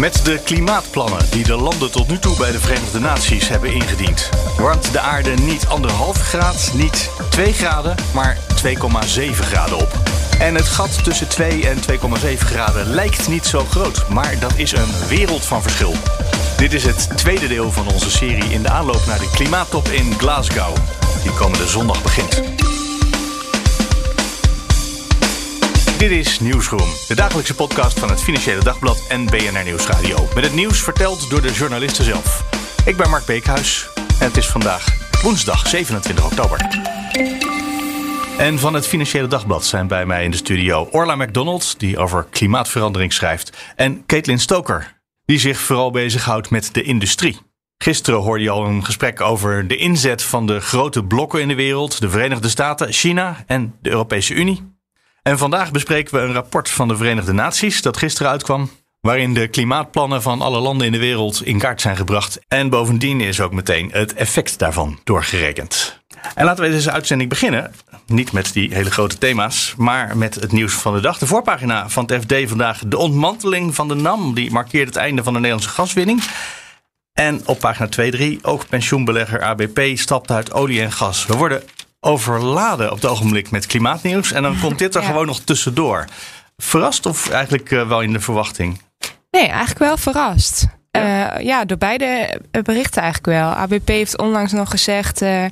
Met de klimaatplannen die de landen tot nu toe bij de Verenigde Naties hebben ingediend, warmt de aarde niet anderhalf graad, niet 2 graden, maar 2,7 graden op. En het gat tussen 2 en 2,7 graden lijkt niet zo groot, maar dat is een wereld van verschil. Dit is het tweede deel van onze serie in de aanloop naar de klimaattop in Glasgow, die komende zondag begint. Dit is Nieuwsroom, de dagelijkse podcast van het Financiële Dagblad en BNR Nieuwsradio. Met het nieuws verteld door de journalisten zelf. Ik ben Mark Beekhuis en het is vandaag woensdag 27 oktober. En van het Financiële Dagblad zijn bij mij in de studio Orla McDonald, die over klimaatverandering schrijft, en Caitlin Stoker, die zich vooral bezighoudt met de industrie. Gisteren hoorde je al een gesprek over de inzet van de grote blokken in de wereld, de Verenigde Staten, China en de Europese Unie. En vandaag bespreken we een rapport van de Verenigde Naties dat gisteren uitkwam. Waarin de klimaatplannen van alle landen in de wereld in kaart zijn gebracht. En bovendien is ook meteen het effect daarvan doorgerekend. En laten we deze uitzending beginnen. Niet met die hele grote thema's, maar met het nieuws van de dag. De voorpagina van het FD vandaag. De ontmanteling van de NAM. Die markeert het einde van de Nederlandse gaswinning. En op pagina 2-3 ook pensioenbelegger ABP stapt uit olie en gas. We worden overladen op het ogenblik met klimaatnieuws. En dan komt dit er gewoon nog tussendoor. Verrast of eigenlijk uh, wel in de verwachting? Nee, eigenlijk wel verrast. Ja, uh, ja door beide berichten eigenlijk wel. ABP heeft onlangs nog gezegd uh,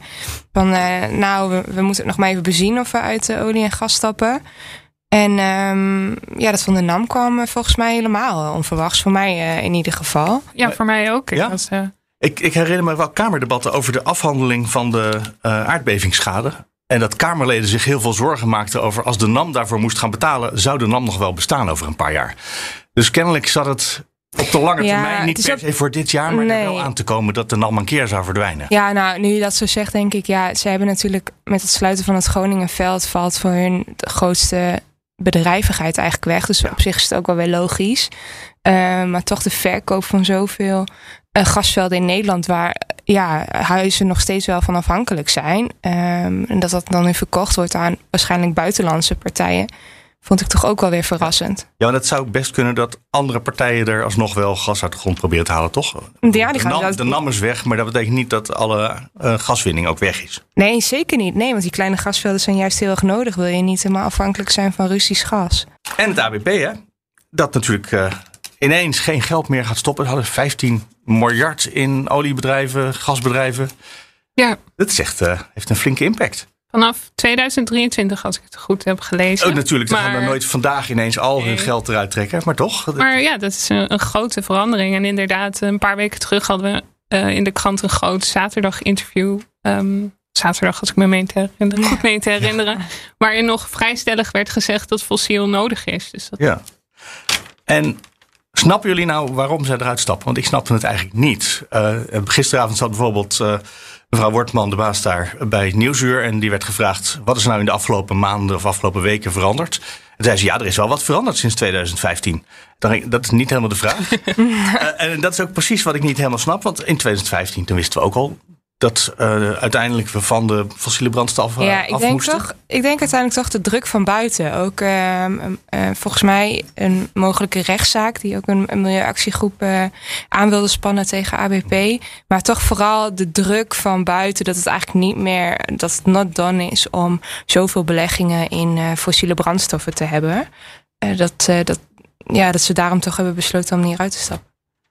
van nou, we, we, moeten het nog maar even bezien of we uit de olie en gas stappen. En um, ja, dat van de NAM kwam volgens mij helemaal onverwachts. Voor mij in ieder geval. Ja, voor mij ook. Ja? Was, ik, ik, herinner me wel kamerdebatten over de afhandeling van de uh, aardbevingsschade. En dat Kamerleden zich heel veel zorgen maakten over als de NAM daarvoor moest gaan betalen, zou de NAM nog wel bestaan over een paar jaar. Dus kennelijk zat het op de lange ja, termijn, niet per se voor dit jaar, maar nee. er wel aan te komen dat de NAM een keer zou verdwijnen. Ja, nou, nu je dat zo zegt, denk ik, ja, ze hebben natuurlijk met het sluiten van het Groningenveld valt voor hun de grootste bedrijvigheid eigenlijk weg. Dus ja. op zich is het ook wel weer logisch. Uh, maar toch de verkoop van zoveel gasvelden in Nederland waar ja, huizen nog steeds wel van afhankelijk zijn. Um, en dat dat dan nu verkocht wordt aan waarschijnlijk buitenlandse partijen. Vond ik toch ook wel weer verrassend. Ja, maar dat zou best kunnen dat andere partijen er alsnog wel gas uit de grond proberen te halen, toch? Ja, die gaan de, NAM, de NAM is weg, maar dat betekent niet dat alle uh, gaswinning ook weg is. Nee, zeker niet. Nee, want die kleine gasvelden zijn juist heel erg nodig. Wil je niet helemaal afhankelijk zijn van Russisch gas. En het ABP, hè? Dat natuurlijk uh, ineens geen geld meer gaat stoppen. Ze hadden 15 miljard in oliebedrijven, gasbedrijven. Ja. Dat is echt, uh, heeft een flinke impact. Vanaf 2023, als ik het goed heb gelezen. Oh, natuurlijk. Ze gaan er nooit vandaag ineens al hun geld eruit trekken. Maar toch. Maar ja, dat is een, een grote verandering. En inderdaad, een paar weken terug hadden we uh, in de krant een groot zaterdag interview. Um, zaterdag, als ik me meen te herinneren, goed meen te herinneren. Ja. Waarin nog vrij stellig werd gezegd dat fossiel nodig is. Dus dat... Ja. En Snappen jullie nou waarom zij eruit stappen? Want ik snapte het eigenlijk niet. Uh, gisteravond zat bijvoorbeeld uh, mevrouw Wortman, de baas daar, bij Nieuwsuur. En die werd gevraagd, wat is nou in de afgelopen maanden of afgelopen weken veranderd? En zei ze, ja, er is wel wat veranderd sinds 2015. Dan, dat is niet helemaal de vraag. uh, en dat is ook precies wat ik niet helemaal snap. Want in 2015, toen wisten we ook al dat uh, uiteindelijk we van de fossiele brandstoffen ja, ik af denk moesten? Toch, ik denk uiteindelijk toch de druk van buiten. Ook uh, uh, volgens mij een mogelijke rechtszaak die ook een, een milieuactiegroep aan wilde spannen tegen ABP. Maar toch vooral de druk van buiten dat het eigenlijk niet meer, dat het not done is om zoveel beleggingen in fossiele brandstoffen te hebben. dat, dat, ja, dat ze daarom toch hebben besloten om hieruit te stappen.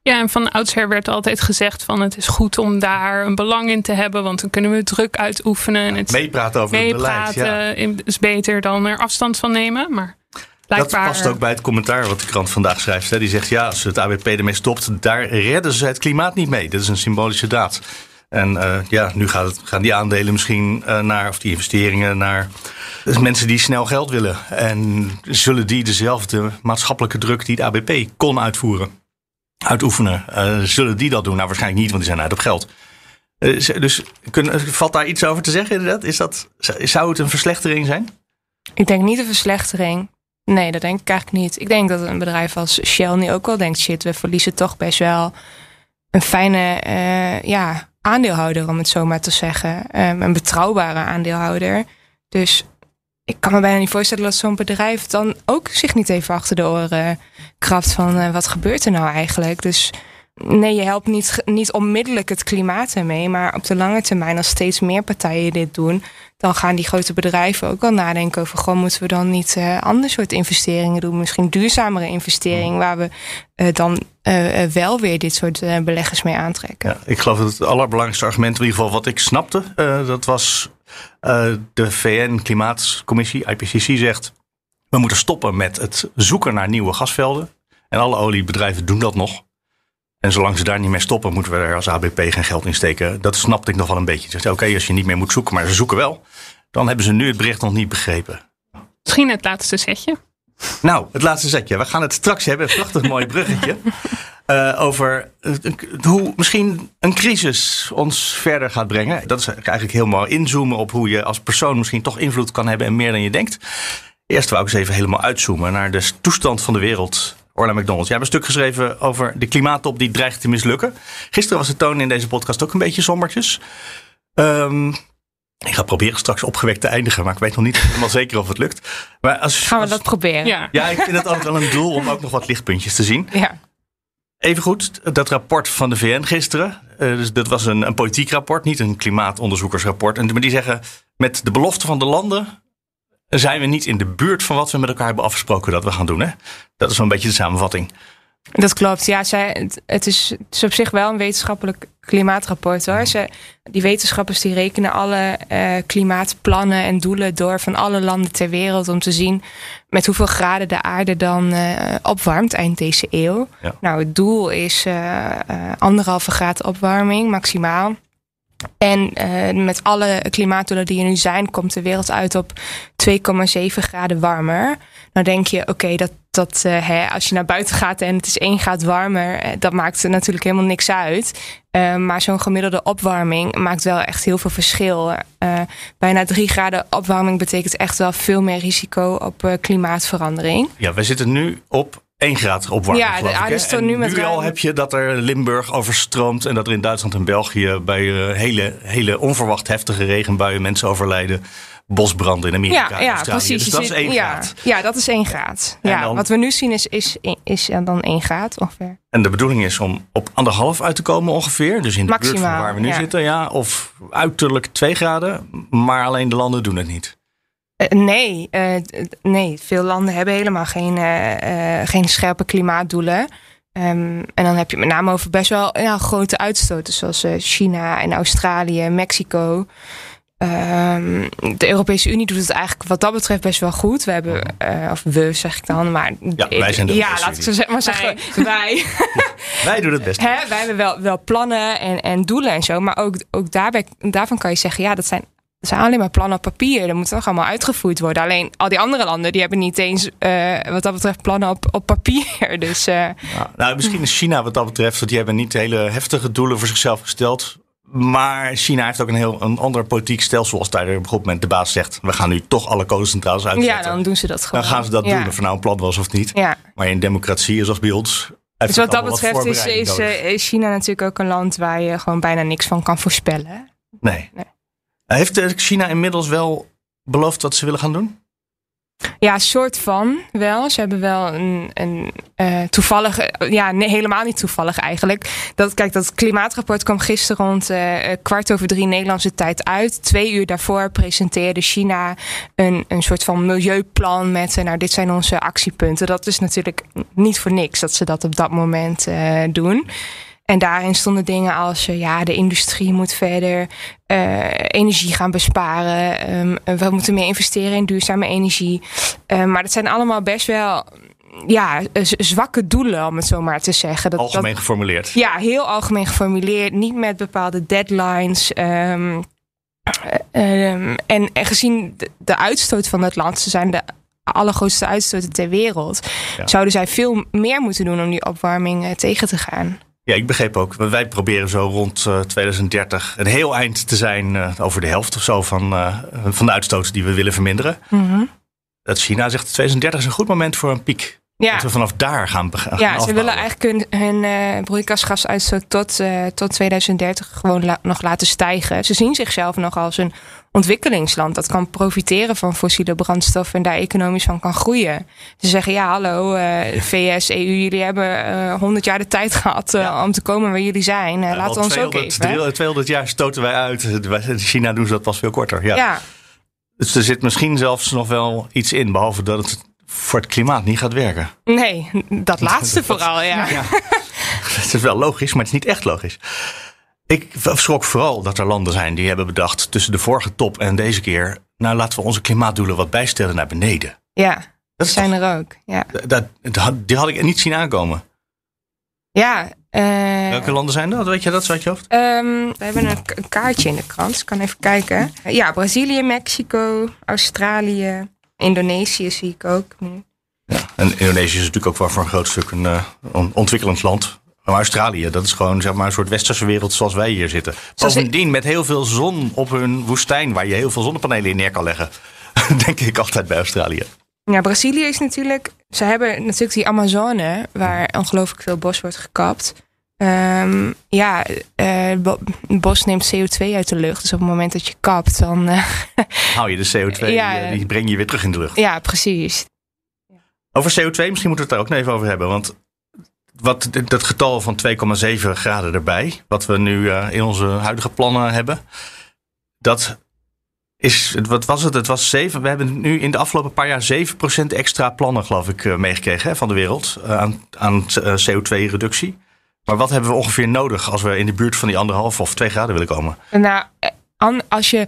Ja, en van oudsher werd altijd gezegd van het is goed om daar een belang in te hebben, want dan kunnen we druk uitoefenen. En het meepraten over meepraten het beleid. Ja. is beter dan er afstand van nemen. Maar blijkbaar... Dat past ook bij het commentaar wat de krant vandaag schrijft. Die zegt ja, als het ABP ermee stopt, daar redden ze het klimaat niet mee. Dat is een symbolische daad. En uh, ja, nu gaat het, gaan die aandelen misschien uh, naar, of die investeringen naar dus mensen die snel geld willen. En zullen die dezelfde maatschappelijke druk die het ABP kon uitvoeren, uitoefenen, uh, zullen die dat doen? Nou, waarschijnlijk niet, want die zijn uit op geld. dus kun, valt daar iets over te zeggen inderdaad? Is dat, zou het een verslechtering zijn? Ik denk niet een verslechtering. Nee, dat denk ik eigenlijk niet. Ik denk dat een bedrijf als Shell nu ook wel denkt: shit, we verliezen toch best wel een fijne ja, aandeelhouder, om het zo maar te zeggen. Um, een betrouwbare aandeelhouder. Dus ik kan me bijna niet voorstellen dat zo'n bedrijf dan ook zich niet even achter de oren krabt van uh, wat gebeurt er nou eigenlijk. Dus nee, je helpt niet, niet onmiddellijk het klimaat ermee. Maar op de lange termijn, als steeds meer partijen dit doen, dan gaan die grote bedrijven ook wel nadenken over: gewoon moeten we dan niet uh, ander soort investeringen doen? Misschien duurzamere investeringen, waar we uh, dan uh, wel weer dit soort beleggers mee aantrekken. Ja, ik geloof dat het allerbelangrijkste argument, in ieder geval wat ik snapte, dat was de VN-klimaatcommissie, IPCC, zegt: we moeten stoppen met het zoeken naar nieuwe gasvelden. En alle oliebedrijven doen dat nog. En zolang ze daar niet mee stoppen, moeten we er als ABP geen geld in steken. Dat snapte ik nog wel een beetje. Oké, als je niet meer moet zoeken, maar ze zoeken wel. Dan hebben ze nu het bericht nog niet begrepen. Misschien het laatste setje. Nou, het laatste setje. We gaan het straks hebben. Een prachtig mooi bruggetje. Uh, over uh, hoe misschien een crisis ons verder gaat brengen. Dat is eigenlijk heel mooi inzoomen op hoe je als persoon misschien toch invloed kan hebben en meer dan je denkt. Eerst wou ik eens even helemaal uitzoomen naar de toestand van de wereld Orla McDonald. Jij hebt een stuk geschreven over de klimaattop die dreigt te mislukken. Gisteren was de toon in deze podcast ook een beetje sombertjes. Um, ik ga proberen straks opgewekt te eindigen, maar ik weet nog niet helemaal zeker of het lukt. Maar als, Gaan we dat proberen? Ja. ja, ik vind het altijd wel een doel om ook nog wat lichtpuntjes te zien. Ja. Even goed, dat rapport van de VN gisteren. Uh, dus dat was een, een politiek rapport, niet een klimaatonderzoekersrapport. En maar die zeggen, met de belofte van de landen zijn we niet in de buurt van wat we met elkaar hebben afgesproken dat we gaan doen. Hè? Dat is wel een beetje de samenvatting. Dat klopt. Ja, zij, het, is, het is op zich wel een wetenschappelijk klimaatrapport hoor. Ze, die wetenschappers die rekenen alle uh, klimaatplannen en doelen door van alle landen ter wereld om te zien met hoeveel graden de aarde dan uh, opwarmt eind deze eeuw. Ja. Nou, het doel is uh, anderhalve graad opwarming maximaal. En met alle klimaatdoelen die er nu zijn, komt de wereld uit op 2,7 graden warmer. Nou denk je, oké, okay, dat, dat uh, hè, als je naar buiten gaat en het is 1 graad warmer, uh, dat maakt natuurlijk helemaal niks uit. maar zo'n gemiddelde opwarming maakt wel echt heel veel verschil. bijna 3 graden opwarming betekent echt wel veel meer risico op klimaatverandering. Ja, wij zitten nu op 1 graad opwarming. Ja, de aarde is nu met nu al heb je dat er Limburg overstroomt en dat er in Duitsland en België bij hele, hele onverwacht heftige regenbuien mensen overlijden. Bosbranden in Amerika. Ja, ja precies. Dus dat is 1 ja, graad. Ja, dat is 1 graad. Ja, dan, wat we nu zien is, is, is dan 1 graad ongeveer. En de bedoeling is om op anderhalf uit te komen ongeveer. Dus in de Maximaal, buurt van waar we nu ja. zitten. Ja, of uiterlijk 2 graden. Maar alleen de landen doen het niet. Uh, nee, uh, nee, veel landen hebben helemaal geen, uh, geen scherpe klimaatdoelen. Um, en dan heb je met name over best wel ja, grote uitstoten, zoals China en Australië, Mexico. Um, de Europese Unie doet het eigenlijk wat dat betreft best wel goed. We hebben, of we zeg ik dan, maar. Ja, wij zijn de Ja, laat ik zo maar zeggen. Wij. wij. wij doen het best. Hè, wij hebben wel, wel plannen en, en doelen en zo. Maar ook, ook daarbij, daarvan kan je zeggen, ja, dat zijn het zijn alleen maar plannen op papier. Dat moet toch allemaal uitgevoerd worden. Alleen al die andere landen die hebben niet eens uh, wat dat betreft plannen op, op papier. Dus, uh... ja, nou, misschien is China wat dat betreft, want die hebben niet hele heftige doelen voor zichzelf gesteld. Maar China heeft ook een heel een ander politiek stelsel. Als daar op een goed moment de baas zegt: we gaan nu toch alle kolencentrales uitzetten. Ja, dan doen ze dat gewoon. Dan gaan ze dat ja. doen, of er nou een plan was of niet. Ja. Maar in democratie, zoals bij ons. Dus wat dat betreft is, is, is China natuurlijk ook een land waar je gewoon bijna niks van kan voorspellen. Nee. nee. Heeft China inmiddels wel beloofd wat ze willen gaan doen? Ja, soort van wel. Ze hebben wel een, een uh, toevallig, ja, nee, helemaal niet toevallig eigenlijk. Dat, kijk, dat klimaatrapport kwam gisteren rond uh, kwart over drie Nederlandse tijd uit. Twee uur daarvoor presenteerde China een, een soort van milieuplan met, nou, dit zijn onze actiepunten. Dat is natuurlijk niet voor niks dat ze dat op dat moment doen. En daarin stonden dingen als ja, de industrie moet verder uh, energie gaan besparen. Um, we moeten meer investeren in duurzame energie. Um, maar dat zijn allemaal best wel ja, zwakke doelen, om het zo maar te zeggen. Dat, algemeen geformuleerd. Ja, heel algemeen geformuleerd. Niet met bepaalde deadlines. Um, um, en, en, gezien de, de, uitstoot van het land, ze zijn de allergrootste uitstoten ter wereld, zouden zij veel meer moeten doen om die opwarming uh, tegen te gaan. Ja, ik begreep ook. Wij proberen zo rond uh, 2030 een heel eind te zijn, uh, over de helft of zo van, van de uitstoot die we willen verminderen. Mm -hmm. Dat China zegt 2030 is een goed moment voor een piek. Ja. Dat we vanaf daar gaan beginnen. Ja, ze willen eigenlijk hun, hun uh, broeikasgasuitstoot tot, uh, tot 2030 gewoon la nog laten stijgen. Ze zien zichzelf nog als een ontwikkelingsland dat kan profiteren van fossiele brandstoffen en daar economisch van kan groeien. Ze zeggen ja, hallo, uh, VS, EU, jullie hebben 100 jaar de tijd gehad ja. om te komen waar jullie zijn. Laten we ons 200, ook even. 200 jaar stoten wij uit. In China doen ze dat pas veel korter. Ja. ja. Dus er zit misschien zelfs nog wel iets in, behalve dat het voor het klimaat niet gaat werken. Nee, dat laatste vooral, ja. ja. Het is wel logisch, maar het is niet echt logisch. Ik schrok vooral dat er landen zijn die hebben bedacht tussen de vorige top en deze keer, nou laten we onze klimaatdoelen wat bijstellen naar beneden. Ja, dat zijn er ook. Ja. Dat, dat, die had ik niet zien aankomen. Ja. Uh, Welke landen zijn dat? Weet je dat uit je hoofd? Um, we hebben een, een, kaartje in de krant. Ik kan even kijken. Ja, Brazilië, Mexico, Australië, Indonesië zie ik ook nu. Ja, en Indonesië is natuurlijk ook wel voor een groot stuk een uh, ontwikkelend land. Maar Australië, dat is gewoon zeg maar, een soort westerse wereld zoals wij hier zitten. Bovendien met heel veel zon op hun woestijn, waar je heel veel zonnepanelen in neer kan leggen. Denk ik altijd bij Australië. Ja, Brazilië is natuurlijk. Ze hebben natuurlijk die Amazone, waar ongelooflijk veel bos wordt gekapt. Um, ja, uh, bos neemt CO2 uit de lucht. Dus op het moment dat je kapt, dan. Uh, Hou je de CO2, ja, die breng je weer terug in de lucht. Ja, precies. Over CO2, misschien moeten we het daar ook nog even over hebben. Want wat, dat getal van 2,7 graden erbij, wat we nu uh, in onze huidige plannen hebben, dat is, wat was het? Het was 7. We hebben nu in de afgelopen paar jaar 7% extra plannen, geloof ik, meegekregen hè, van de wereld aan, aan CO2-reductie. Maar wat hebben we ongeveer nodig als we in de buurt van die anderhalf of twee graden willen komen? Nou, als je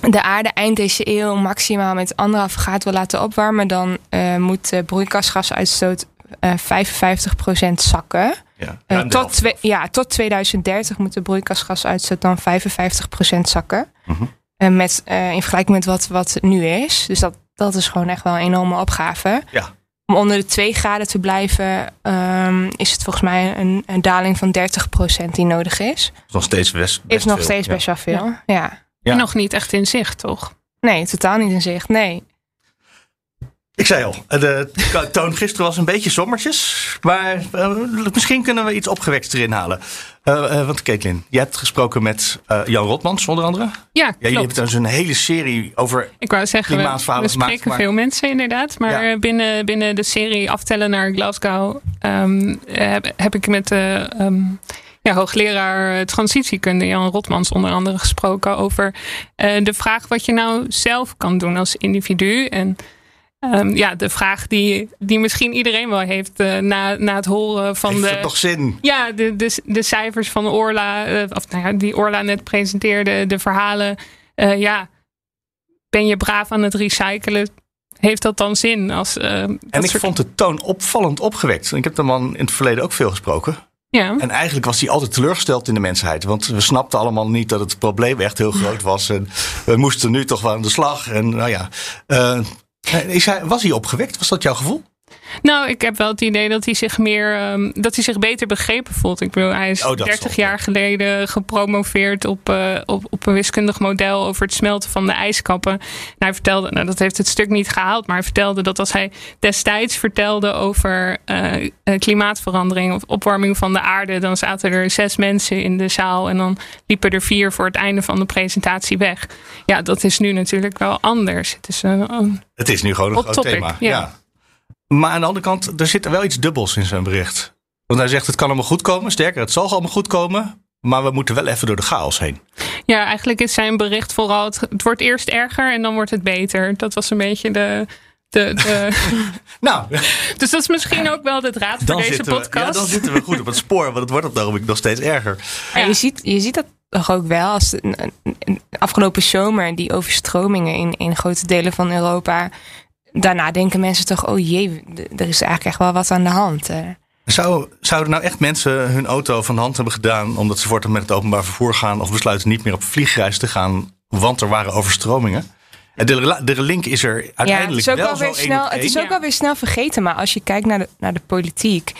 de aarde eind deze eeuw maximaal met anderhalf graad wil laten opwarmen, dan uh, moet broeikasgasuitstoot eh, 55% zakken. Ja, uh, tot, twee, ja, tot 2030 moet de broeikasgasuitstoot dan 55% zakken. Uh mhm. -huh. met, in vergelijking met wat, wat nu is. Dus dat, dat is gewoon echt wel een enorme opgave. Ja om onder de 2 graden te blijven, um, is het volgens mij een, een daling van 30% die nodig is. Is nog steeds best, best Is nog steeds best wel veel, ja. ja. ja. nog niet echt in zicht, toch? Nee, totaal niet in zicht, nee. Ik zei al, de toon gisteren was een beetje sommertjes. Maar uh, misschien kunnen we iets opgewekst erin halen. Uh, uh, want Caitlin, je hebt gesproken met Jan Rotmans onder andere. Ja, ja Je hebt dus een hele serie over Ik wou zeggen, we, we spreken veel mensen inderdaad. Maar binnen, binnen de serie Aftellen naar Glasgow... Um, heb, heb, ik met de um, ja, hoogleraar transitiekunde Jan Rotmans onder andere gesproken... over de vraag wat je nou zelf kan doen als individu... En Um, ja, de vraag die, die misschien iedereen wel heeft uh, na, na het horen van heeft de. Het toch zin? Ja, de, de, de cijfers van Orla, uh, of nou ja, die Orla net presenteerde, de verhalen. Uh, ja, ben je braaf aan het recyclen? Heeft dat dan zin? Als, en ik vond de toon opvallend opgewekt. Ik heb de man in het verleden ook veel gesproken. Ja. En eigenlijk was hij altijd teleurgesteld in de mensheid. Want we snapten allemaal niet dat het probleem echt heel groot was. En we moesten nu toch wel aan de slag. En nou ja, hij, was hij opgewekt? Was dat jouw gevoel? Nou, ik heb wel het idee dat hij zich meer, um, dat hij zich beter begrepen voelt. Ik bedoel, hij is oh, 30 jaar geleden gepromoveerd op, uh, op, op een wiskundig model over het smelten van de ijskappen. En hij vertelde, nou, dat heeft het stuk niet gehaald, maar hij vertelde dat als hij destijds vertelde over uh, klimaatverandering of opwarming van de aarde, dan zaten er zes mensen in de zaal en dan liepen er vier voor het einde van de presentatie weg. Ja, dat is nu natuurlijk wel anders. Het is, een, een het is nu gewoon een groot topic, thema. ja. Maar aan de andere kant, er zit er wel iets dubbels in zijn bericht. Want hij zegt het kan allemaal goed komen. Sterker, het zal allemaal goed komen. Maar we moeten wel even door de chaos heen. Ja, eigenlijk is zijn bericht vooral: het, het wordt eerst erger en dan wordt het beter. Dat was een beetje de, de, de... nou. Dus dat is misschien ook wel de draad voor deze podcast. ja, dan zitten we goed op het spoor, want het wordt op het ogenblik nog steeds erger. Ja. je, ziet, je ziet dat toch ook wel. Als de, afgelopen zomer die overstromingen in, in grote delen van Europa daarna denken mensen toch, oh jee, er is eigenlijk echt wel wat aan de hand. Zou, zouden nou echt mensen hun auto van de hand hebben gedaan omdat ze voortaan met het openbaar vervoer gaan of besluiten niet meer op vliegreis te gaan, want er waren overstromingen? De, de link is er uiteindelijk ja, het is ook wel, weer snel. Het is ook alweer snel vergeten. Maar als je kijkt naar de, naar de politiek.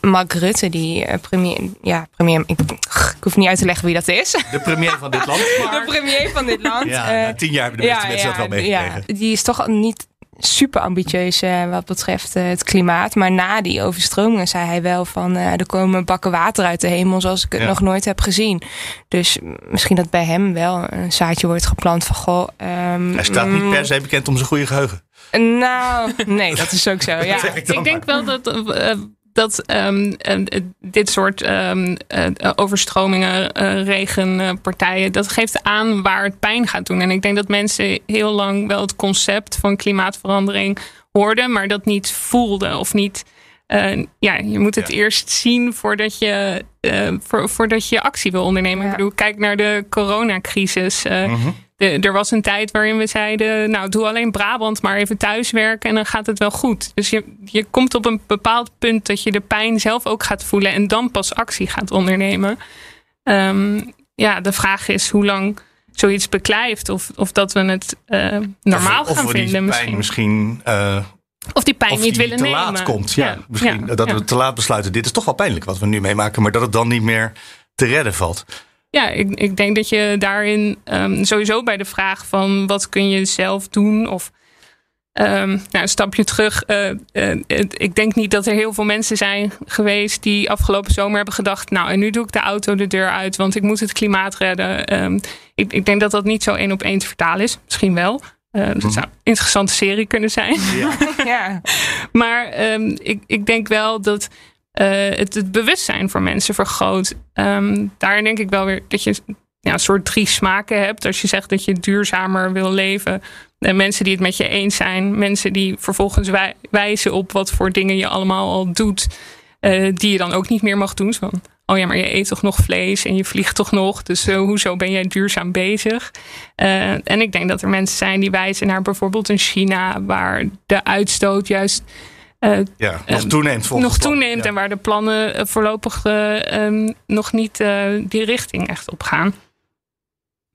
Mark Rutte, die uh, premier. Ja, premier. Ik, ik, hoef niet uit te leggen wie dat is. De premier van dit land. De premier van dit land. Ja, uh, tien jaar hebben de meeste mensen dat wel meegekregen. Ja, die is toch niet super ambitieus uh, wat betreft uh, het klimaat. Maar na die overstromingen zei hij wel van uh, er komen bakken water uit de hemel zoals ik het nog nooit heb gezien. Dus misschien dat bij hem wel een zaadje wordt geplant van goh. Um, hij staat niet per se bekend om zijn goede geheugen. Nou, nee, dat is ook zo. Ja. ik, ik denk wel dat dat um, dit soort um, uh, overstromingen, uh, regenpartijen, dat geeft aan waar het pijn gaat doen. En ik denk dat mensen heel lang wel het concept van klimaatverandering hoorden, maar dat niet voelden of niet. Uh, ja, je moet het eerst zien voordat je, voor, voordat je actie wil ondernemen. Ja. Ik bedoel, kijk naar de coronacrisis. Uh, mm er was een tijd waarin we zeiden, nou doe alleen Brabant maar even thuiswerken en dan gaat het wel goed. Dus je, je komt op een bepaald punt dat je de pijn zelf ook gaat voelen en dan pas actie gaat ondernemen. Um, ja, de vraag is hoe lang zoiets beklijft of, of dat we het uh, normaal of, gaan of vinden. misschien. misschien uh, of die pijn niet willen te nemen. laat komt. Ja, ja. misschien ja. dat we te laat besluiten. Dit is toch wel pijnlijk wat we nu meemaken, maar dat het dan niet meer te redden valt. Ja, ik, ik denk dat je daarin um, sowieso bij de vraag van wat kun je zelf doen of um, nou, een stapje terug. Uh, uh, ik denk niet dat er heel veel mensen zijn geweest die afgelopen zomer hebben gedacht: Nou, en nu doe ik de auto de deur uit, want ik moet het klimaat redden. Um, ik, ik, denk dat dat niet zo één op één te vertalen is. Misschien wel. Uh, dat zou een interessante serie kunnen zijn. Ja. ja. maar ik, ik denk wel dat het, het, bewustzijn voor mensen vergroot. Um, daar denk ik wel weer dat je een soort drie smaken hebt. Als je zegt dat je duurzamer wil leven. En mensen die het met je eens zijn. Mensen die vervolgens wij, wijzen op wat voor dingen je allemaal al doet. Uh, die je dan ook niet meer mag doen. Van, oh ja, maar je eet toch nog vlees en je vliegt toch nog. Dus hoezo ben jij duurzaam bezig? En ik denk dat er mensen zijn die wijzen naar bijvoorbeeld een China. Waar de uitstoot juist uh, ja, nog toeneemt Nog toeneemt en waar de plannen eh, voorlopig uh, um, nog niet uh, die richting echt op gaan.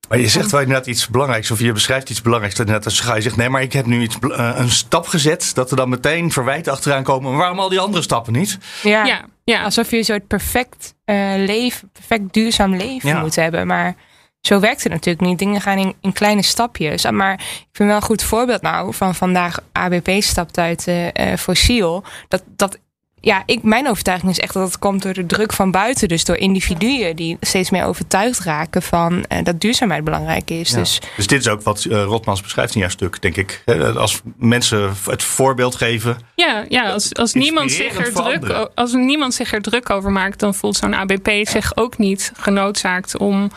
Maar je zegt wel inderdaad iets belangrijks, of je beschrijft iets belangrijks. Net als ga je zegt, nee, maar ik heb nu iets, een stap gezet. Dat er dan meteen verwijten achteraan komen. Maar waarom al die andere stappen niet? Ja, ja, ja. alsof je zo het perfect leven, perfect duurzaam leven ja. moet hebben. Maar zo werkt het natuurlijk niet. Dingen gaan in, in, kleine stapjes. Maar ik vind wel een goed voorbeeld nou van vandaag ABP stapt uit uh, fossiel. Dat, dat ja, ik, mijn overtuiging is echt dat het komt door de druk van buiten. Dus door individuen die steeds meer overtuigd raken van uh, dat duurzaamheid belangrijk is. Ja. Dus, dus dit is ook wat uh, Rotmans beschrijft in jouw stuk, denk ik. Als mensen het voorbeeld geven. Ja, ja als, als, niemand zich er druk, als niemand zich er druk over maakt, dan voelt zo'n ABP zich ook niet genoodzaakt om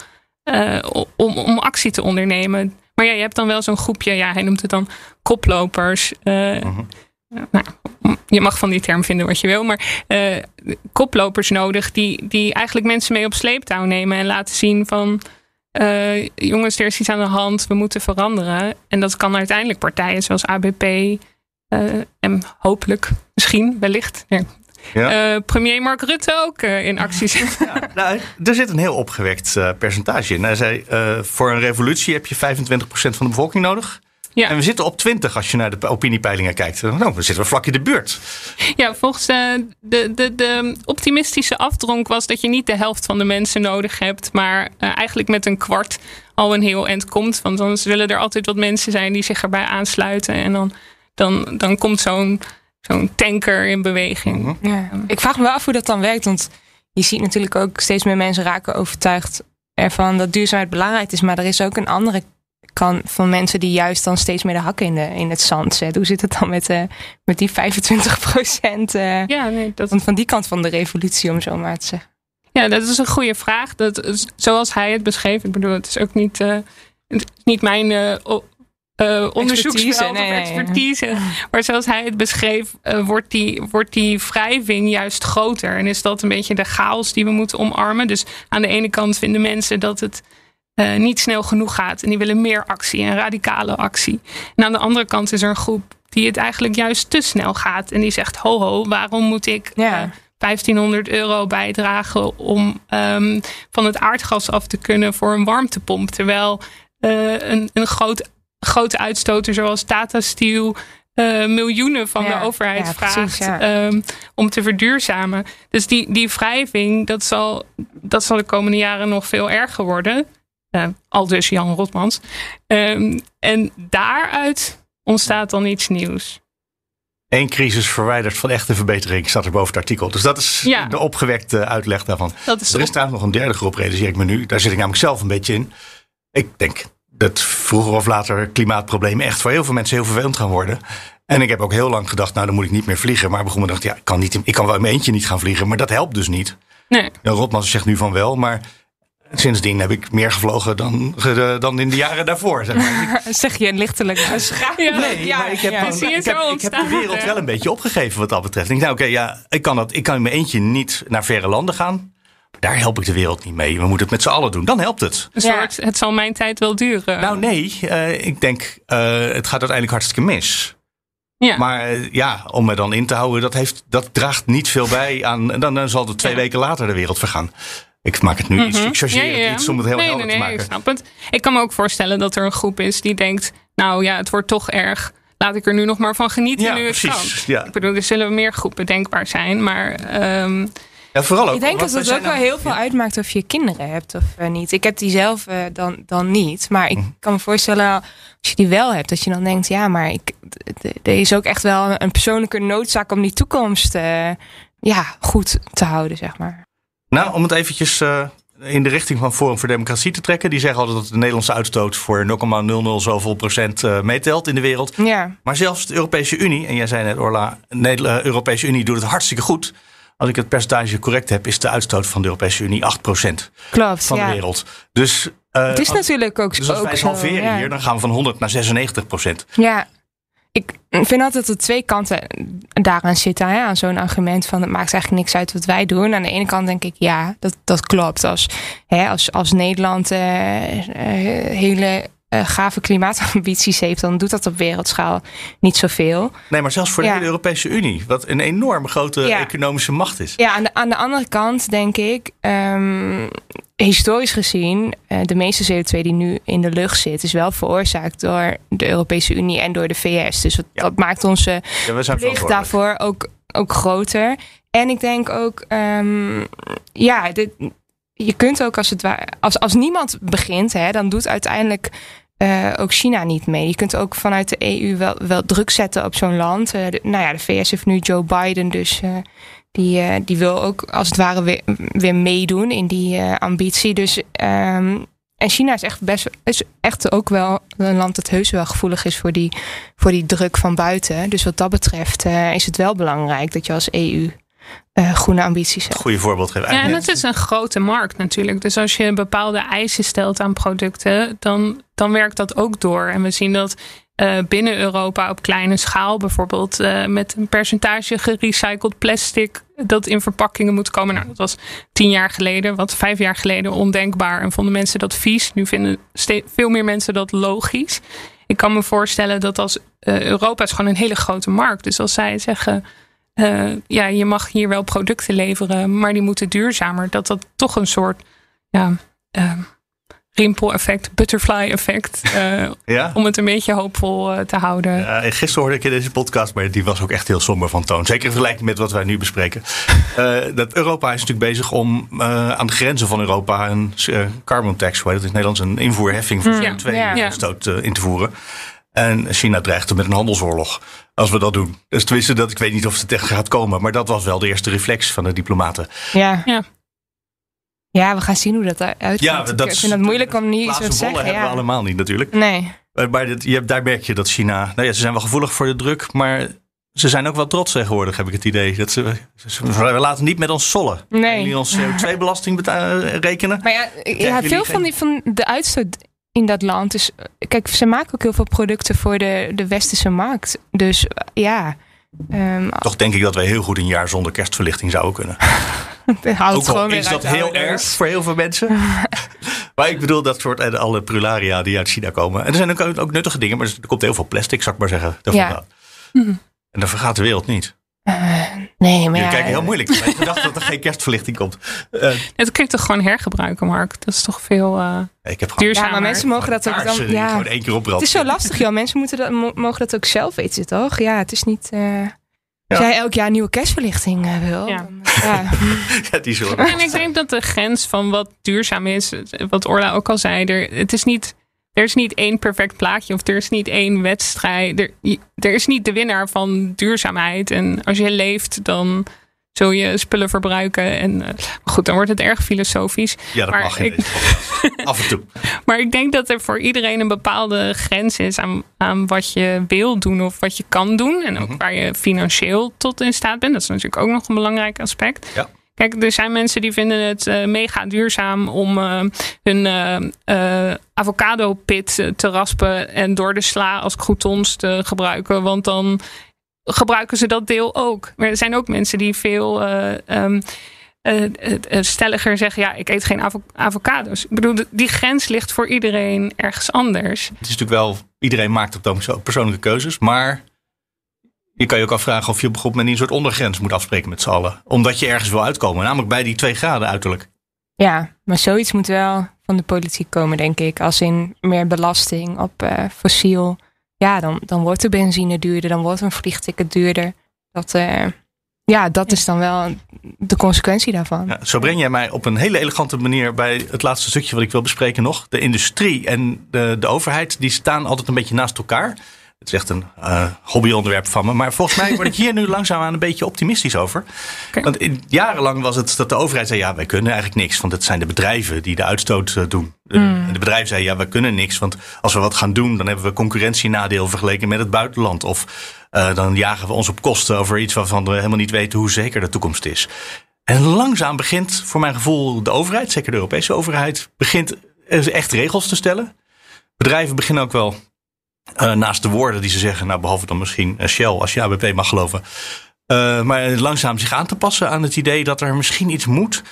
uh, om, om actie te ondernemen. Maar ja, je hebt dan wel zo'n groepje, ja, hij noemt het dan koplopers. Uh, uh-huh. nou, je mag van die term vinden wat je wil, maar uh, koplopers nodig die, die eigenlijk mensen mee op sleeptouw nemen en laten zien van jongens, er is iets aan de hand, we moeten veranderen. En dat kan uiteindelijk partijen zoals ABP en hopelijk, misschien, wellicht, ja, ja. Uh, premier Mark Rutte ook uh, in actie zit. Ja, nou, er zit een heel opgewekt uh, percentage in. Hij zei, voor een revolutie heb je 25% van de bevolking nodig. Ja. En we zitten op 20 als je naar de opiniepeilingen kijkt. Nou, dan zitten we vlak in de buurt. Ja, volgens de, de, de, de optimistische afdronk was dat je niet de helft van de mensen nodig hebt. Maar eigenlijk met een kwart al een heel eind komt. Want dan zullen er altijd wat mensen zijn die zich erbij aansluiten. En dan, dan, dan komt zo'n zo'n tanker in beweging. Mhm. Ja. Ik vraag me wel af hoe dat dan werkt. Want je ziet natuurlijk ook steeds meer mensen raken overtuigd ervan dat duurzaamheid belangrijk is. Maar er is ook een andere kant van mensen die juist dan steeds meer de hakken in, de, in het zand zetten. Hoe zit het dan met, uh, met die 25 procent uh, ja, nee, dat... van, van die kant van de revolutie, om zo maar te zeggen? Ja, dat is een goede vraag. Dat, zoals hij het beschreef. Ik bedoel, het is ook niet, uh, niet mijn uh, onderzoeksveld nee, of expertise. Nee. Maar zoals hij het beschreef, uh, wordt, die, wordt die wrijving juist groter. En is dat een beetje de chaos die we moeten omarmen. Dus aan de ene kant vinden mensen dat het uh, niet snel genoeg gaat. En die willen meer actie en radicale actie. En aan de andere kant is er een groep die het eigenlijk juist te snel gaat. En die zegt: ho, ho, waarom moet ik. Ja. eh, 1500 euro bijdragen om ehm, van het aardgas af te kunnen voor een warmtepomp. Terwijl eh, een, een groot, grote uitstoter zoals Tata Steel eh, miljoenen van Ja, de overheid ja, vraagt precies, ja. ehm, om te verduurzamen. Dus die, die wrijving, dat zal, dat zal de komende jaren nog veel erger worden. Eh, al dus Jan Rotmans. Ehm, en daaruit ontstaat dan iets nieuws. Eén crisis verwijderd van echte verbetering staat er boven het artikel. Dus dat is Ja. de opgewekte uitleg daarvan. Dat is Er is trouwens nog een derde groep, realiseer ik me nu. Daar zit ik namelijk zelf een beetje in. Ik denk dat vroeger of later klimaatproblemen echt voor heel veel mensen heel vervelend gaan worden. En ik heb ook heel lang gedacht, nou dan moet ik niet meer vliegen. Maar begon me dacht, ja, ik kan, niet, ik kan wel in mijn eentje niet gaan vliegen. Maar dat helpt dus niet. Nee. Jan Rotmans zegt nu van wel, maar sindsdien heb ik meer gevlogen dan, dan in de jaren daarvoor. Zeg maar. Zeg je lichtelijk. Ja. Nee, maar ik heb, ja. dan- ik, heb, zo ik heb de wereld wel een beetje opgegeven wat dat betreft. Ik denk, nou oké, ja, ik, kan dat, ik kan in mijn eentje niet naar verre landen gaan. Daar help ik de wereld niet mee. We moeten het met z'n allen doen. Dan helpt het. Een Ja. soort, het zal mijn tijd wel duren. Nou nee, eh, ik denk, eh, het gaat uiteindelijk hartstikke mis. ja. Maar eh, ja, om me dan in te houden, dat, heeft, dat draagt niet veel bij aan. Dan, dan zal het twee Ja. weken later de wereld vergaan. Ik maak het nu iets, ik chargeer Ja, ja, ja. het iets om het heel nee, helder nee, te nee, maken. Ik snap het. Ik kan me ook voorstellen dat er een groep is die denkt... nou ja, het wordt toch erg. Laat ik er nu nog maar van genieten Ja, nu het precies. kan. Ja. Ik bedoel, er zullen meer groepen denkbaar zijn. Maar ehm, Ja, vooral ook. Ik denk dat het ook wel heel veel uitmaakt of je kinderen hebt of eh, niet. Ik heb die zelf eh, dan, dan niet. Maar Mhm. ik kan me voorstellen, als je die wel hebt, dat je dan denkt, ja, maar ik, er is ook echt wel een persoonlijke noodzaak om die toekomst eh, ja, goed te houden, zeg maar. Nou, om het eventjes in de richting van Forum voor Democratie te trekken. Die zeggen altijd dat de Nederlandse uitstoot voor 0,00 zoveel procent meetelt in de wereld. Ja, Maar zelfs de Europese Unie, en jij zei net Orla, de Europese Unie doet het hartstikke goed. Als ik het percentage correct heb, is de uitstoot van de Europese Unie 8% klopt. van ja. de wereld. Dus, eh, Het is als, natuurlijk ook, dus als wij zo, halveren ja. hier, dan gaan we van 100 naar 96%. Ja, ik vind altijd dat er twee kanten daaraan zitten. Hè? Aan zo'n argument van het maakt eigenlijk niks uit wat wij doen. Aan de ene kant denk ik ja, dat, dat klopt. Als, hè, als, als Nederland eh, eh, hele eh, gave klimaatambities heeft, dan doet dat op wereldschaal niet zoveel. Nee, maar zelfs voor de hele Europese Unie, wat een enorme grote Ja. economische macht is. Ja, aan de, aan de andere kant denk ik, ehm, historisch gezien, eh, de meeste CO2 die nu in de lucht zit, is wel veroorzaakt door de Europese Unie en door de VS. Dus dat, Ja. dat maakt onze plicht daarvoor ook, ook groter. En ik denk ook, ehm, ja, dit, je kunt ook als het ware, als, als niemand begint, hè, dan doet uiteindelijk eh, ook China niet mee. Je kunt ook vanuit de EU wel, wel druk zetten op zo'n land. Eh, nou ja, de VS heeft nu Joe Biden, dus eh, die, die wil ook als het ware weer, weer meedoen in die ambitie. Dus ehm, en China is echt best is echt ook wel een land dat heus wel gevoelig is voor die, voor die druk van buiten. Dus wat dat betreft is het wel belangrijk dat je als EU eh, groene ambities hebt. Goeie voorbeeld geven. ja, en het is een grote markt natuurlijk. Dus als je bepaalde eisen stelt aan producten, dan, dan werkt dat ook door. En we zien dat eh, binnen Europa op kleine schaal, bijvoorbeeld eh, met een percentage gerecycled plastic dat in verpakkingen moet komen. Nou, dat was tien jaar geleden, wat vijf jaar geleden ondenkbaar. En vonden mensen dat vies. Nu vinden veel meer mensen dat logisch. Ik kan me voorstellen dat als eh, Europa is gewoon een hele grote markt. Dus als zij zeggen. Eh, ja, je mag hier wel producten leveren, maar die moeten duurzamer. Dat dat toch een soort ja, eh, rimpel-effect, butterfly-effect, eh, Ja? om het een beetje hoopvol eh, te houden. Ja, gisteren hoorde ik in deze podcast, maar die was ook echt heel somber van toon. Zeker in vergelijking met wat wij nu bespreken. Eh, dat Europa is natuurlijk bezig om eh, aan de grenzen van Europa een eh, carbon tax, dat in het Nederlands, een invoerheffing voor Ja, CO2-uitstoot in te voeren. En China dreigt er met een handelsoorlog als we dat doen. Dus tenminste, dat, ik weet niet of het echt gaat komen, maar dat was wel de eerste reflex van de diplomaten. Ja. Ja. Ja, we gaan zien hoe dat eruit Ja, komt. dat ik vind het moeilijk om niet iets te zeggen. hebben we Ja. allemaal niet natuurlijk. Nee. Maar dit, je hebt, daar merk je dat China. Nou ja, ze zijn wel gevoelig voor de druk, maar ze zijn ook wel trots tegenwoordig, heb ik het idee. Dat ze, ze- we laten niet met ons sollen. Nee. Jullie ons CO2-belasting beta- eh, rekenen. Maar ja, veel geen- van, die, van de uitstoot in dat land is... Kijk, ze maken ook heel veel producten voor de, de westerse markt. Dus eh, ja, ehm Toch denk ik dat we heel goed een jaar zonder kerstverlichting zouden kunnen. houdt Ook gewoon is dat heel ouders. erg voor heel veel mensen. maar ik bedoel dat soort eh, alle prularia die uit China komen. En er zijn ook, ook nuttige dingen, maar er komt heel veel plastic, zou ik maar zeggen. daarvan Ja. Mhm. En dan vergaat de wereld niet. Eh, nee, maar Jullie ja, kijken heel moeilijk. Ik gedacht dat er geen kerstverlichting komt. Eh, Dat kun je toch gewoon hergebruiken, Mark? Dat is toch veel eh ik heb duurzamer. Ja, maar mensen mogen dat ook dan. Ja, gewoon één keer het is zo lastig, joh. Mensen moeten dat, mo- mogen dat ook zelf weten, toch? Ja, het is niet. eh, Als jij elk jaar nieuwe kerstverlichting eh, wil. Ja. dan, ja. Ja, die zullen En ik denk dat de grens van wat duurzaam is, wat Orla ook al zei, er, het is niet, er is niet één perfect plaatje of er is niet één wedstrijd. Er, er is niet de winnaar van duurzaamheid. En als je leeft, dan zul je spullen verbruiken. En eh, goed, dan wordt het erg filosofisch. Ja, dat Maar mag ik-. Af en toe. Maar ik denk dat er voor iedereen een bepaalde grens is aan, aan wat je wil doen of wat je kan doen. En ook Mhm. waar je financieel tot in staat bent. Dat is natuurlijk ook nog een belangrijk aspect. Ja. Kijk, er zijn mensen die vinden het eh, mega duurzaam om eh, hun eh, avocado pit te raspen en door de sla als croutons te gebruiken. Want dan gebruiken ze dat deel ook. Maar er zijn ook mensen die veel eh, ehm, eh, eh, eh, stelliger zeggen: ja, ik eet geen avo- avocado's. Ik bedoel, die grens ligt voor iedereen ergens anders. Het is natuurlijk wel, iedereen maakt op zo persoonlijke keuzes. Maar je kan je ook afvragen of je op een gegeven moment een soort ondergrens moet afspreken met z'n allen. Omdat je ergens wil uitkomen. Namelijk bij die twee graden uiterlijk. ja, maar zoiets moet wel van de politiek komen, denk ik. Als in meer belasting op eh, fossiel. Ja, dan, dan wordt de benzine duurder, dan wordt een vliegticket duurder. Dat, eh, ja, dat is dan wel de consequentie daarvan. Ja, zo breng jij mij op een hele elegante manier bij het laatste stukje wat ik wil bespreken nog. De industrie en de, de overheid, die staan altijd een beetje naast elkaar. Het is echt een eh, hobbyonderwerp van me. Maar volgens mij word ik hier nu langzaamaan een beetje optimistisch over. Want in, jarenlang was het dat de overheid zei: ja, wij kunnen eigenlijk niks. Want het zijn de bedrijven die de uitstoot eh, doen. De, Mm. de bedrijven zeiden: ja, wij kunnen niks. Want als we wat gaan doen, dan hebben we concurrentienadeel vergeleken met het buitenland. Of eh, dan jagen we ons op kosten over iets waarvan we helemaal niet weten hoe zeker de toekomst is. En langzaam begint, voor mijn gevoel, de overheid, zeker de Europese overheid, begint echt regels te stellen. Bedrijven beginnen ook wel eh, naast de woorden die ze zeggen, nou behalve dan misschien eh, Shell, als je ABP mag geloven. eh, maar langzaam zich aan te passen aan het idee dat er misschien iets moet.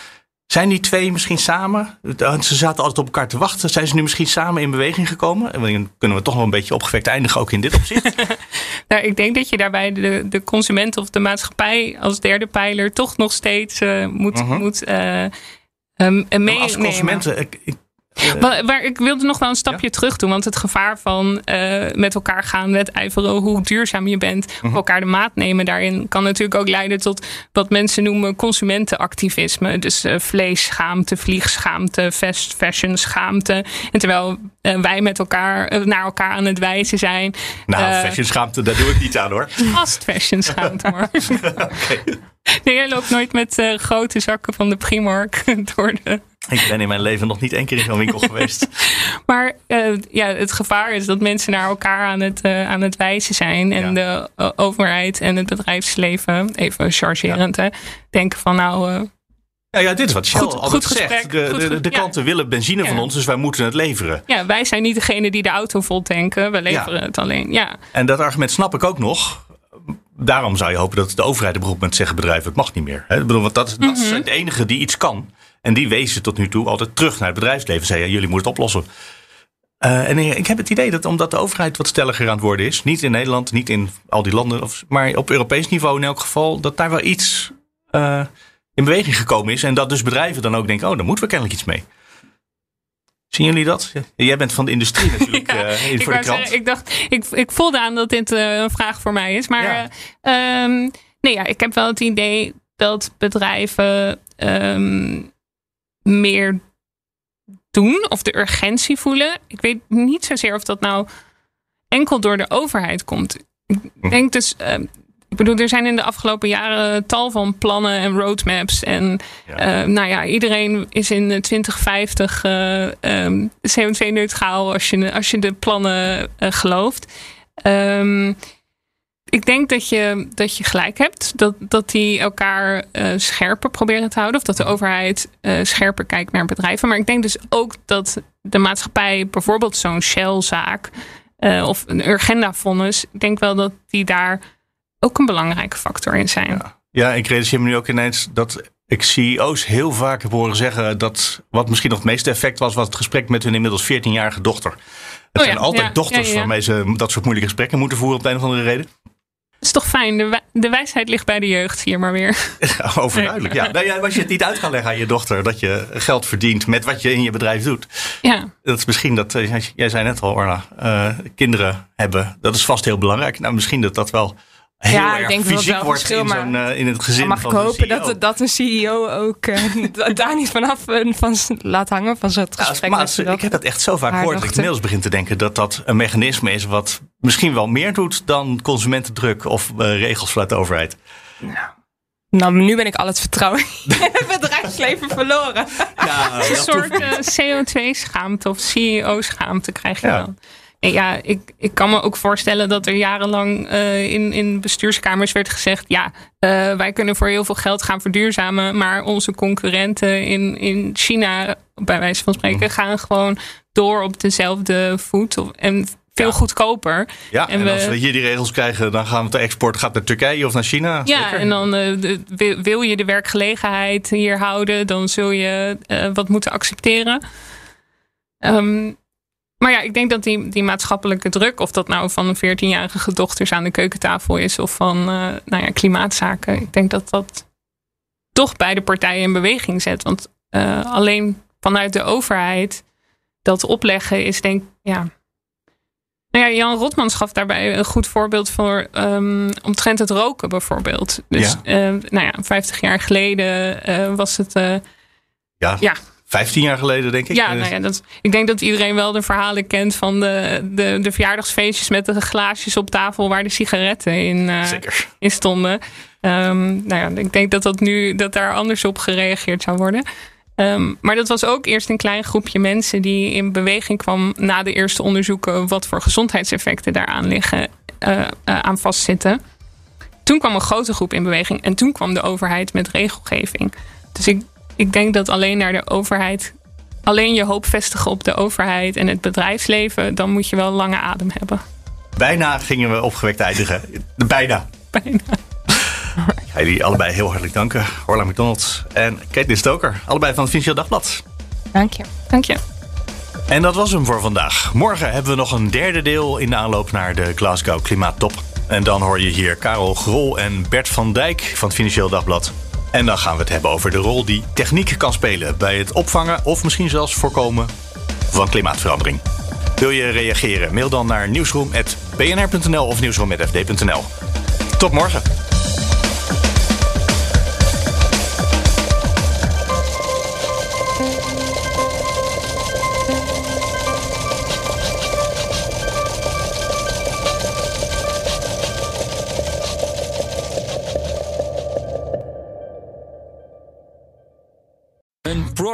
Zijn die twee misschien samen? Ze zaten altijd op elkaar te wachten. Zijn ze nu misschien samen in beweging gekomen? En dan kunnen we toch wel een beetje opgewekt eindigen, ook in dit opzicht. Nou, ik denk dat je daarbij de, de consument of de maatschappij als derde pijler toch nog steeds moet, Mhm. moet ehm, meenemen. als consumenten. Ik, ik, Maar, maar ik wilde nog wel een stapje terug doen. Want het gevaar van eh, met elkaar gaan wedijveren hoe duurzaam je bent. Mhm. Elkaar de maat nemen daarin kan natuurlijk ook leiden tot wat mensen noemen consumentenactivisme. Dus eh, vleesschaamte, vliegschaamte, fast fashion schaamte. En terwijl eh, wij met elkaar naar elkaar aan het wijzen zijn. nou, fashion schaamte, daar doe ik niet aan hoor. Fast fashion schaamte maar. Nee, jij loopt nooit met grote zakken van de Primark door de Ik ben in mijn leven nog niet één keer in zo'n winkel geweest. Maar eh, ja, het gevaar is dat mensen naar elkaar aan het, eh, aan het wijzen zijn. En de eh, overheid en het bedrijfsleven, even chargerend, hè, denken van nou, Ja, ja, dit is wat Shell Goed- altijd goed zegt. gesprek, De, goed klanten willen benzine van ons, dus wij moeten het leveren. ja, wij zijn niet degene die de auto vol tanken. We leveren het alleen. Ja, En dat argument snap ik ook nog. Daarom zou je hopen dat de overheid op een gegeven moment zegt bedrijven, het mag niet meer. Hè? Ik bedoel, want dat, dat zijn de enigen die iets kan. En die wezen tot nu toe altijd terug naar het bedrijfsleven. Zeiden, ja, jullie moeten het oplossen. Eh, en ik heb het idee dat omdat de overheid wat stelliger aan het worden is. Niet in Nederland, niet in al die landen. Of, maar op Europees niveau in elk geval. Dat daar wel iets eh, in beweging gekomen is. En dat dus bedrijven dan ook denken, oh, daar moeten we kennelijk iets mee. Zien jullie dat? Jij bent van de industrie natuurlijk Ja, eh, ik, voor de krant. zeggen, ik dacht, ik, ik voelde aan dat dit een vraag voor mij is. Maar Ja. eh, ehm, nee, ja, ik heb wel het idee dat bedrijven ehm, meer doen of de urgentie voelen. Ik weet niet zozeer of dat nou enkel door de overheid komt. Ik Hm. denk dus. ehm, ik bedoel, er zijn in de afgelopen jaren tal van plannen en roadmaps. En Ja. eh, nou ja, iedereen is in eh, 2050 eh, ehm, CO2-neutraal als je, als je de plannen eh, gelooft. Ehm, ik denk dat je, dat je gelijk hebt. Dat, dat die elkaar eh, scherper proberen te houden. Of dat de overheid eh, scherper kijkt naar bedrijven. Maar ik denk dus ook dat de maatschappij, bijvoorbeeld zo'n Shell-zaak. eh, of een Urgenda-vonnis. Ik denk wel dat die daar ook een belangrijke factor in zijn. Ja. Ja, ik realiseer me nu ook ineens dat ik CEO's heel vaak heb horen zeggen dat wat misschien nog het meeste effect was, was het gesprek met hun inmiddels 14-jarige dochter. Het Oh ja, zijn altijd ja, dochters waarmee ze dat soort moeilijke gesprekken moeten voeren op de een of andere reden. Is toch fijn? De, de wijsheid ligt bij de jeugd hier maar weer. overduidelijk, ja. Nou, ja. Als je het niet uit kan leggen aan je dochter dat je geld verdient met wat je in je bedrijf doet. Ja. Dat is misschien dat, eh, jij zei net al, Orna, uh, kinderen hebben. Dat is vast heel belangrijk. Nou, misschien dat dat wel heel ja, erg ik denk fysiek dat wordt in, zo'n, uh, in het gezin mag van ik hopen dat, e dat een CEO ook uh, daar niet vanaf uh, van laat hangen van zo'n gesprek. Ja, maar ik heb dat echt zo vaak gehoord dat ik inmiddels begin te denken dat dat een mechanisme is wat misschien wel meer doet dan consumentendruk of regels vanuit de overheid. Nou. Nou, nu ben ik al het vertrouwen in het bedrijfsleven verloren. Ja, een soort CO2-schaamte of CEO-schaamte krijg je dan ja, ik, ik kan me ook voorstellen dat er jarenlang uh, in, in bestuurskamers werd gezegd: ja, uh, wij kunnen voor heel veel geld gaan verduurzamen, maar onze concurrenten in, in China, bij wijze van spreken, gaan gewoon door op dezelfde voet. En veel goedkoper. Ja, en, als we hier die regels krijgen, dan gaan we de export gaat naar Turkije of naar China. Ja, en dan uh, de, wil je de werkgelegenheid hier houden, dan zul je wat moeten accepteren. Um, maar ja, ik denk dat die, die maatschappelijke druk, of dat nou van een 14-jarige dochters aan de keukentafel is of van uh, nou ja, klimaatzaken, ik denk dat dat toch beide partijen in beweging zet. Want uh, alleen vanuit de overheid dat opleggen is denk ja. Nou ja, Jan Rotman gaf daarbij een goed voorbeeld voor um, omtrent het roken bijvoorbeeld. Dus ja. Uh, nou ja, 50 jaar geleden was het. ja. ja 15 jaar geleden, denk ik. Ja, nou ja dat, ik denk dat iedereen wel de verhalen kent van de, de, de verjaardagsfeestjes met de glaasjes op tafel waar de sigaretten in, uh, in stonden. Um, nou ja, ik denk dat, dat nu dat daar anders op gereageerd zou worden. Um, maar dat was ook eerst een klein groepje mensen die in beweging kwam na de eerste onderzoeken wat voor gezondheidseffecten daaraan liggen, uh, uh, aan vastzitten. Toen kwam een grote groep in beweging en toen kwam de overheid met regelgeving. Dus ik, ik denk dat alleen naar de overheid, alleen je hoop vestigen op de overheid en het bedrijfsleven, dan moet je wel lange adem hebben. Bijna gingen we opgewekt eindigen. Bijna. Bijna. Ik ga jullie allebei heel hartelijk danken. Orla McDonald en Kate Stoker. Allebei van het Financieel Dagblad. Dank je. Dank je. En dat was hem voor vandaag. Morgen hebben we nog een derde deel in de aanloop naar de Glasgow Klimaattop. En dan hoor je hier Karel Grol en Bert van Dijk van het Financieel Dagblad. En dan gaan we het hebben over de rol die techniek kan spelen bij het opvangen of misschien zelfs voorkomen van klimaatverandering. Wil je reageren? Mail dan naar nieuwsroom.bnr.nl of nieuwsroom.fd.nl. Tot morgen.